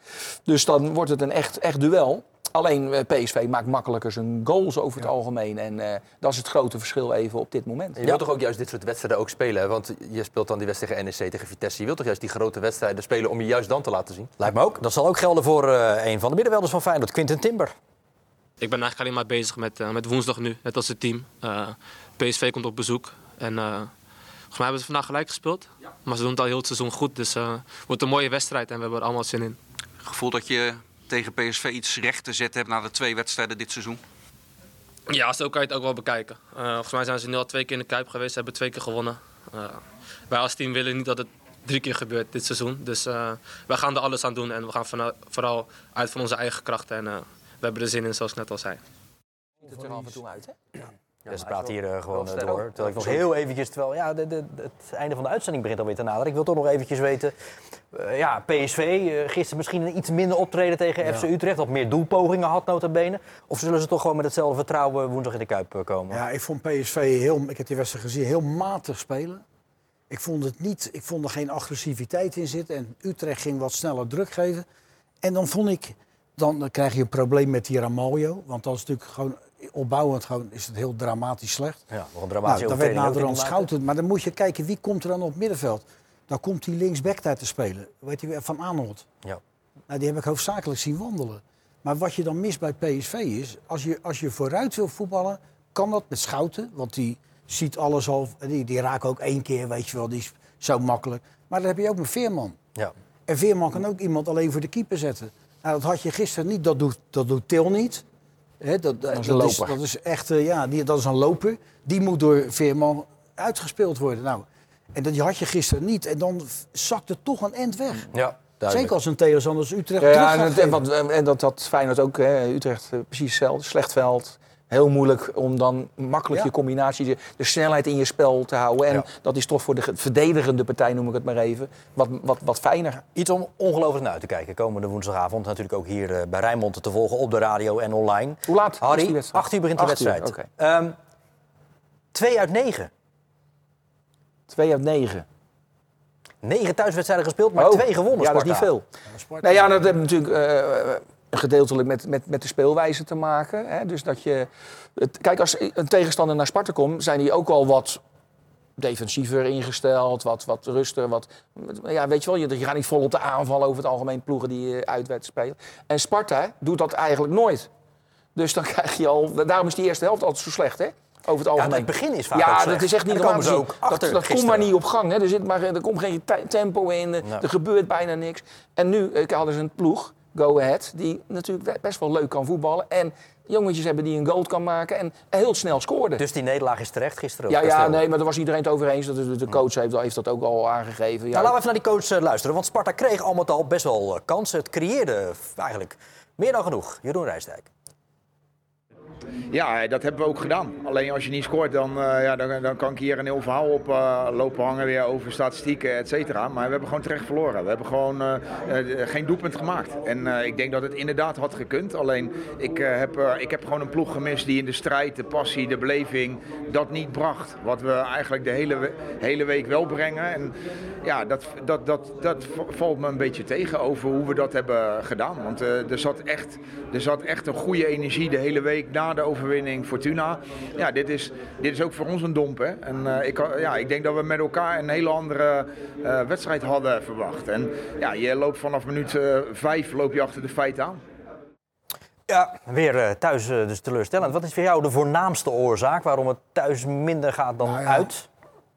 Dus dan wordt het een echt, echt duel. Alleen eh, PSV maakt makkelijker zijn goals over het algemeen. En eh, dat is het grote verschil even op dit moment. Je wilt toch ook juist dit soort wedstrijden ook spelen? hè? Want je speelt dan die wedstrijd tegen NEC, tegen Vitesse. Je wilt toch juist die grote wedstrijden spelen om je juist dan te laten zien? Lijkt me ook. Dat zal ook gelden voor eh, een van de middenvelders van Feyenoord, Quinten Timber. Ik ben eigenlijk alleen maar bezig met, met woensdag nu, net als het team. Eh, PSV komt op bezoek. En eh, volgens mij hebben ze vandaag gelijk gespeeld. Maar ze doen het al heel het seizoen goed. Dus eh, het wordt een mooie wedstrijd en we hebben er allemaal zin in. gevoel dat je tegen PSV iets recht te zetten hebt na de twee wedstrijden dit seizoen? Ja, zo kan je het ook wel bekijken. Eh, volgens mij zijn ze nu al twee keer in de Kuip geweest, hebben twee keer gewonnen. Eh, wij als team willen niet dat het drie keer gebeurt dit seizoen. Dus eh, wij gaan er alles aan doen en we gaan vooral uit van onze eigen krachten. En eh, we hebben er zin in, zoals ik net al zei. Het er af en toe uit, hè? Ja, ze praten hier eh, gewoon eh, door. Terwijl ik nog heel eventjes, terwijl ja, de, de, het einde van de uitzending begint alweer te naderen. Ik wil toch nog eventjes weten, eh, ja, PSV, eh, gisteren misschien een iets minder optreden tegen FC Utrecht, wat meer doelpogingen had nota bene. Of zullen ze toch gewoon met hetzelfde vertrouwen woensdag in de Kuip komen? Ja, ik vond PSV heel, ik heb die wedstrijd gezien, heel matig spelen. Ik vond het niet, ik vond er geen agressiviteit in zitten. En Utrecht ging wat sneller druk geven. En dan vond ik, dan, dan krijg je een probleem met die Ramaljo. Want dat is natuurlijk gewoon opbouwend gewoon, is het heel dramatisch slecht. Ja, nog een Nou, dramatische dan werd naderhand schouten. Maar dan moet je kijken, wie komt er dan op middenveld? Dan komt die linksback daar te spelen. Weet je, Van Aanholt. Ja. Nou, die heb ik hoofdzakelijk zien wandelen. Maar wat je dan mist bij PSV is, als je, als je vooruit wil voetballen, kan dat met Schouten. Want die ziet alles al, die, die raken ook één keer, weet je wel, die is zo makkelijk. Maar dan heb je ook met Veerman. Ja. En Veerman kan ook iemand alleen voor de keeper zetten. Nou, dat had je gisteren niet, dat doet, dat doet Til niet. Dat, dat, is een is, loper. dat is echt, eh, ja, die, dat is een loper. Die moet door Veerman uitgespeeld worden. Nou, en dat had je gisteren niet. En dan zakt het toch een end weg. Ja, Zeker als een tegenstander als Utrecht Ja, en, en, dat had Feyenoord ook, hè, Utrecht eh, precies hetzelfde. Slecht veld. Heel moeilijk om dan makkelijk Ja. je combinatie, de, de snelheid in je spel te houden. En Ja. dat is toch voor de ge- verdedigende partij, noem ik het maar even, wat, wat, wat fijner. Iets om ongelooflijk naar uit te kijken. Komende woensdagavond natuurlijk ook hier eh, bij Rijnmond te volgen op de radio en online. Hoe laat is die Harry, wedstrijd? 8 uur begint de Acht uur, wedstrijd. oké. Ehm, twee uit negen. Twee uit negen. Negen thuiswedstrijden gespeeld, maar Oh, twee gewonnen. Ja, dat is niet veel. Nou ja, dat heeft natuurlijk eh, gedeeltelijk met, met, met de speelwijze te maken. Hè? Dus dat je, het, kijk, als een tegenstander naar Sparta komt, zijn die ook al wat defensiever ingesteld, wat, wat rustiger. Wat, ja, weet je wel, je, je gaat niet vol op de aanval over het algemeen ploegen die je uitwet spelen. En Sparta doet dat eigenlijk nooit. Dus dan (laughs) krijg je al, daarom is die eerste helft altijd zo slecht, hè? Over het Ja, algemeen. het begin is vaak Ja, dat is echt niet normaal. Dat, achter dat komt maar niet op gang. Hè. Er, zit maar, er komt geen te- tempo in, er- Ja. er gebeurt bijna niks. En nu eh, hadden ze een ploeg, Go Ahead, die natuurlijk best wel leuk kan voetballen. En jongetjes hebben die een goal kan maken en heel snel scoorden. Dus die nederlaag is terecht gisteren ook. ja, ja, nee, maar daar was iedereen het over eens. De coach heeft, heeft dat ook al aangegeven. Ja, Nou, laten we even naar die coach eh, luisteren. Want Sparta kreeg al met al best wel eh, kansen. Het creëerde eigenlijk meer dan genoeg. Jeroen Rijsdijk. Ja, dat hebben we ook gedaan. Alleen als je niet scoort, dan, eh, ja, dan, dan kan ik hier een heel verhaal op eh, lopen hangen weer over statistieken, et cetera. Maar we hebben gewoon terecht verloren. We hebben gewoon eh, geen doelpunt gemaakt. En ik denk dat het inderdaad had gekund. Alleen ik, heb, ik heb gewoon een ploeg gemist die in de strijd, de passie, de beleving dat niet bracht. Wat we eigenlijk de hele, hele week wel brengen. En ja, dat, dat, dat, dat valt me een beetje tegen over hoe we dat hebben gedaan. Want er, zat echt, er zat echt een goede energie de hele week na de overwinning Fortuna. Ja, dit is, dit is ook voor ons een domp. Hè? En eh, ik, ja, ik denk dat we met elkaar een hele andere eh, wedstrijd hadden verwacht. En ja, je loopt vanaf minuut eh, vijf loop je achter de feiten aan. Ja, weer eh, thuis dus teleurstellend. Wat is voor jou de voornaamste oorzaak waarom het thuis minder gaat dan Nou ja. uit?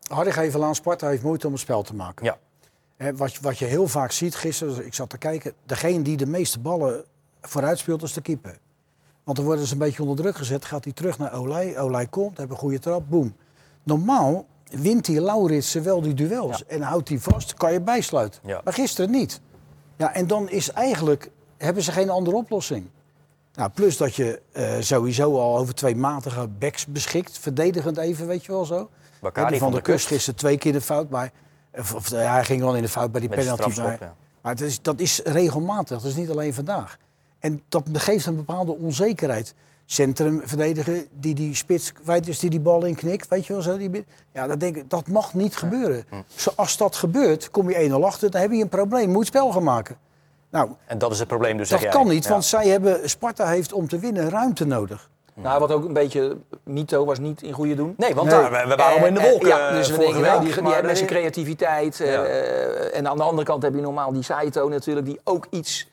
Harry geeft aan, Sparta heeft moeite om het spel te maken. Ja. Hè, wat, je- wat je heel vaak ziet, gisteren, ik zat te kijken, degene die de meeste ballen vooruit speelt is de keeper. Want dan worden ze een beetje onder druk gezet, gaat hij terug naar Olij, Olij komt, heeft een goede trap, boem. Normaal wint die Lauritsen wel die duels en houdt hij vast, kan je bijsluiten. Ja. Maar gisteren niet. Ja, en dan is eigenlijk, hebben ze geen andere oplossing. Nou, plus dat je eh, sowieso al over twee matige backs beschikt, verdedigend even, weet je wel zo. Bakari die van, van de Kust gisteren twee keer de fout. Maar, of, of, ja, hij ging wel in de fout bij die Met penalty. Maar, ja. maar het is, dat is regelmatig, dat is niet alleen vandaag. En dat geeft een bepaalde onzekerheid. Centrum verdedigen die die spits kwijt is, die die bal inknikt. Weet je wel zo? Die, ja, dat, denk ik, dat mag niet gebeuren. Hm. Zoals dat gebeurt, kom je 1-0 achter, dan heb je een probleem. Moet spel gaan maken. Nou, En dat is het probleem dus, dat zeg jij. kan niet, Ja. want zij hebben, Sparta heeft om te winnen ruimte nodig. Nou, wat ook een beetje Mito was niet in goede doen. Nee, want Nee. daar, we, we waren allemaal in de Eh, eh, wolken ja, eh, dus we vorige denken, nou, week, die, hebben met er- zijn creativiteit. eh, Ja. eh, en aan de andere kant heb je normaal die Saito natuurlijk, die ook iets...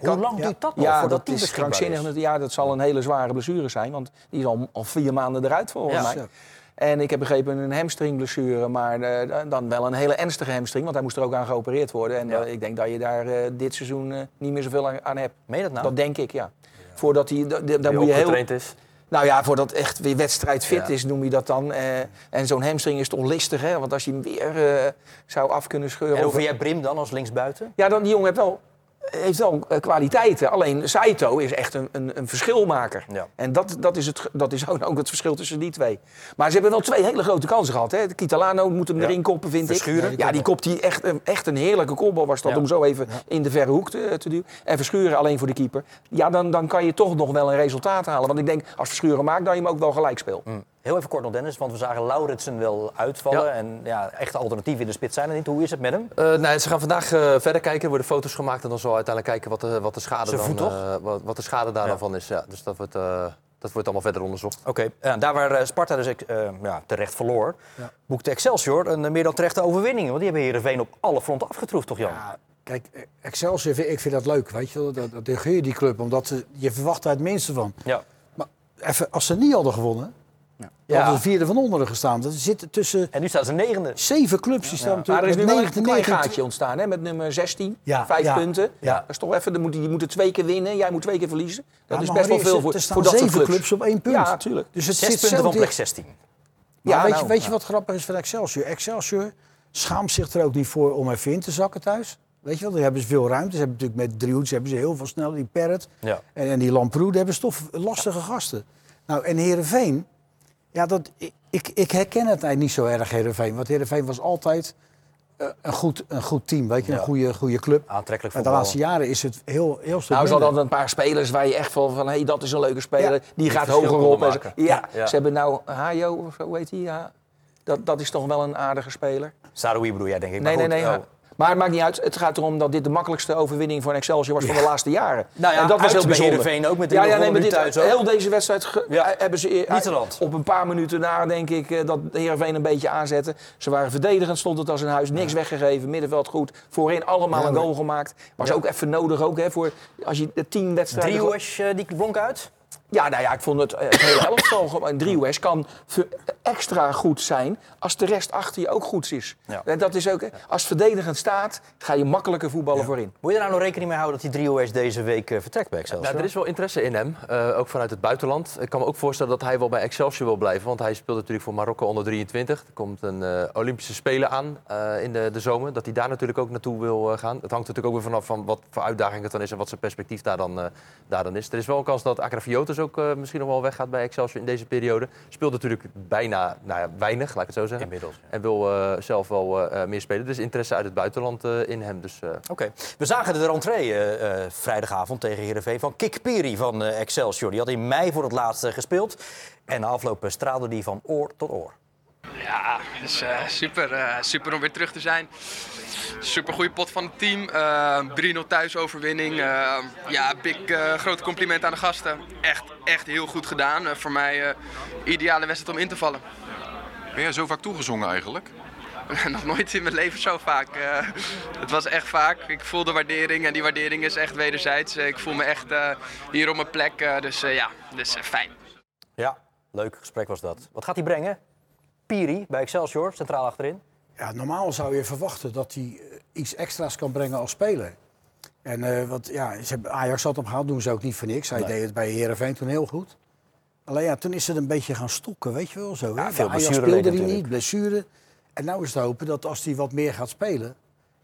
Hoe lang duurt dat nog Ja, voordat dat die is beschikbaar krankzinnig. is? Ja, dat zal een hele zware blessure zijn, want die is al, al vier maanden eruit volgens Ja. mij. En ik heb begrepen een hamstringblessure, maar eh, dan wel een hele ernstige hamstring, want hij moest er ook aan geopereerd worden. En Ja. eh, ik denk dat je daar eh, dit seizoen niet meer zoveel aan, aan hebt. Meen je dat nou? Dat denk ik, ja. Voordat hij, da- da- daar moet je heel, is. nou ja, voordat echt weer wedstrijd fit Ja. is, noem je dat dan. Eh, en zo'n hamstring is toch listig, hè? Want als je hem weer eh, zou af kunnen scheuren... En vind jij Brim dan als linksbuiten? Ja, dan, die jongen heeft wel, heeft wel eh, kwaliteiten. Alleen Saito is echt een, een, een verschilmaker. Ja. En dat, dat, is het, dat is (laughs) ook het verschil tussen die twee. Maar ze hebben wel twee hele grote kansen gehad. Hè? De Kitalano moet hem Ja. erin koppen, vind Verschuren. ik. Ja, die kopt die echt, een- echt een heerlijke kopbal was dat. Ja. Om zo even in de verre hoek te, te duwen. En Verschuren alleen voor de keeper. Ja, dan, dan kan je toch nog wel een resultaat halen. Want ik denk, als Verschuren maakt, dat je hem ook wel gelijk speelt. Heel even kort nog Dennis, want we zagen Lauritsen wel uitvallen. Ja. En ja, echte alternatieven in de spits zijn er niet. Hoe is het met hem? Eh, nee, ze gaan vandaag eh, verder kijken. Er worden foto's gemaakt en dan zal uiteindelijk kijken wat de, wat de schade, dan, eh, wat, wat de schade daar Ja. dan van is. Ja, dus dat wordt, eh, dat wordt allemaal verder onderzocht. Oké, ja, daar waar eh, Sparta dus eh, ja, terecht verloor, boekte Excelsior een meer dan terechte overwinning. Want die hebben Heerenveen op alle fronten afgetroefd, toch Jan? Ja, kijk, eh, Excelsior, vind- ik vind dat leuk, weet je wel. Dat, dat die club, omdat ze, je verwacht daar het minste van. Ja. Maar even, als ze niet hadden gewonnen, dan Ja. hadden ze vierde van onderen gestaan. Dat zit tussen En nu staan ze negende. zeven clubs, die staan Maar er is natuurlijk nu met wel 9 echt een klein gaatje ontstaan, hè? met nummer 16. Ja, Vijf ja, punten. ja. Dat is toch even, dan moet, die moeten twee keer winnen, jij moet twee keer verliezen. Dat Ja, is best wel veel voor, staan voor dat soort zeven clubs. clubs op één punt. Ja, natuurlijk. Dus het Zes zit punten van plek dicht. 16. Ja, Ja, weet, nou, je, weet je ja. wat grappig is van Excelsior? Excelsior schaamt zich er ook niet voor om even in te zakken thuis. Weet je wel, daar hebben ze veel ruimte. Ze hebben natuurlijk met driehoeds hebben ze heel veel snel. Die Perret Ja. en, en die Lamproe, daar hebben ze toch lastige gasten. Nou, en Heerenveen, ja, dat, ik, ik herken het eigenlijk niet zo erg, Heerenveen. Want Heerenveen was altijd eh, een, goed, een goed team, weet je, Ja. een goede, goede club. Aantrekkelijk Maar de voetbal. laatste jaren is het heel, heel stuk Nou, ze hadden een paar spelers waar je echt van, van hé, dat is een leuke speler. Ja. Die gaat hoger op. En maken. ja, Ja. ze hebben nou Hajo, of zo, heet die? Ja, dat, dat is toch wel een aardige speler. Saroui bedoel jij, denk ik. Nee, maar nee, nee. oh. Maar het maakt niet uit. Het gaat erom dat dit de makkelijkste overwinning voor Excelsior was van de laatste jaren. Nou ja, en dat was heel bij bijzonder. Ook met ja, de ja, nee, maar dit, thuis ook. Heel deze wedstrijd Ja. hebben ze land. op een paar minuten na, denk ik, eh, dat Heerenveen een beetje aanzetten. Ze waren verdedigend, stond het als een huis. Niks weggegeven, middenveld goed. Voorin allemaal Ja, een goal gemaakt. Was ook even nodig ook, hè, voor als je de tien wedstrijden... Driehoes, eh, die blonk uit. Ja, nou ja, ik vond het, eh, het hele elftal, een (coughs) driehoes kan extra goed zijn als de rest achter je ook goed is. Ja. En dat is ook, als verdedigend staat, ga je makkelijker voetballen voorin. Moet je er nou nog rekening mee houden dat die driehoes deze week eh, vertrekt bij Excelsior? Nou, er is wel interesse in hem, eh, ook vanuit het buitenland. Ik kan me ook voorstellen dat hij wel bij Excelsior wil blijven. Want hij speelt natuurlijk voor Marokko onder 23. Er komt een eh, Olympische Spelen aan eh, in de, de zomer. Dat hij daar natuurlijk ook naartoe wil eh, gaan. Het hangt natuurlijk ook weer vanaf van wat voor uitdaging het dan is... en wat zijn perspectief daar dan, eh, daar dan is. Er is wel een kans dat Agrafiotis ook eh, misschien nog wel weggaat bij Excelsior in deze periode. Speelt natuurlijk bijna nou ja, weinig, laat ik het zo zeggen. Inmiddels. En wil eh, zelf wel eh, meer spelen. Dus interesse uit het buitenland eh, in hem. Dus, eh, Oké. We zagen de rentree eh, eh, vrijdagavond tegen Heerenveen van Kik Piri van eh, Excelsior. Die had in mei voor het laatst gespeeld. En na afloop straalde die van oor tot oor. Ja, het is eh, super, eh, super om weer terug te zijn. Super goede pot van het team. Eh 3-0 thuisoverwinning. Eh, ja, big, eh, grote compliment aan de gasten. Echt, echt heel goed gedaan. Voor mij eh, ideale wedstrijd om in te vallen. Ben jij zo vaak toegezongen eigenlijk? (laughs) Nog nooit in mijn leven zo vaak. Eh, het was echt vaak. Ik voel de waardering en die waardering is echt wederzijds. Ik voel me echt eh, hier op mijn plek. eh, dus eh, ja, dus fijn. Ja, leuk gesprek was dat. Wat gaat hij brengen? Piri bij Excelsior, centraal achterin. Ja, normaal zou je verwachten dat hij eh, iets extra's kan brengen als speler. En eh, wat, ja, ze hebben Ajax had hem gehaald, doen ze ook niet voor niks. Hij deed het bij Herenveen toen heel goed. Alleen ja, toen is het een beetje gaan stokken, weet je wel zo. Ja, veel Ajax speelde hij natuurlijk. niet, blessure. En nou is het hopen dat als hij wat meer gaat spelen,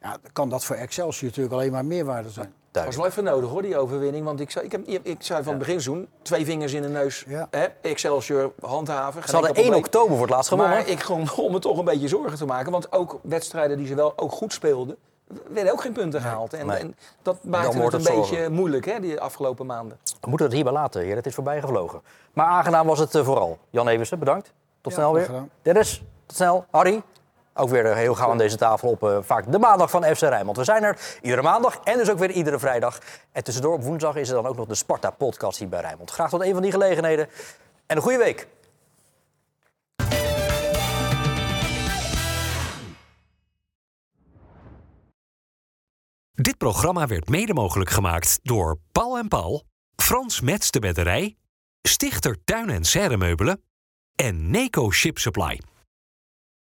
ja, dan kan dat voor Excelsior natuurlijk alleen maar meerwaarde zijn. Dat was wel even nodig hoor, die overwinning. Want ik zei, ik, heb, ik zei van het begin seizoen, twee vingers in de neus. Ja. Hè, Excelsior handhaven. Ze hadden geen 1 probleem. oktober voor het laatst gewonnen. Maar ik gewoon (laughs) om me toch een beetje zorgen te maken. Want ook wedstrijden die ze wel ook goed speelden, werden ook geen punten gehaald. En, Nee. en dat maakte het een het beetje zorgen. moeilijk, hè, die afgelopen maanden. We moeten het hierbij laten, heer. Het is voorbij gevlogen. Maar aangenaam was het eh, vooral. Jan Eversen, bedankt. Tot Ja, snel weer. gedaan. Dennis, tot snel. Harry, ook weer heel gauw aan deze tafel op eh, vaak de maandag van FC Rijnmond. We zijn er iedere maandag en dus ook weer iedere vrijdag. En tussendoor op woensdag is er dan ook nog de Sparta-podcast hier bij Rijnmond. Graag tot een van die gelegenheden. En een goede week. Dit programma werd mede mogelijk gemaakt door Paul en Paul, Frans Mets de Bedderij, Stichter Tuin en Serremeubelen en Neco Ship Supply.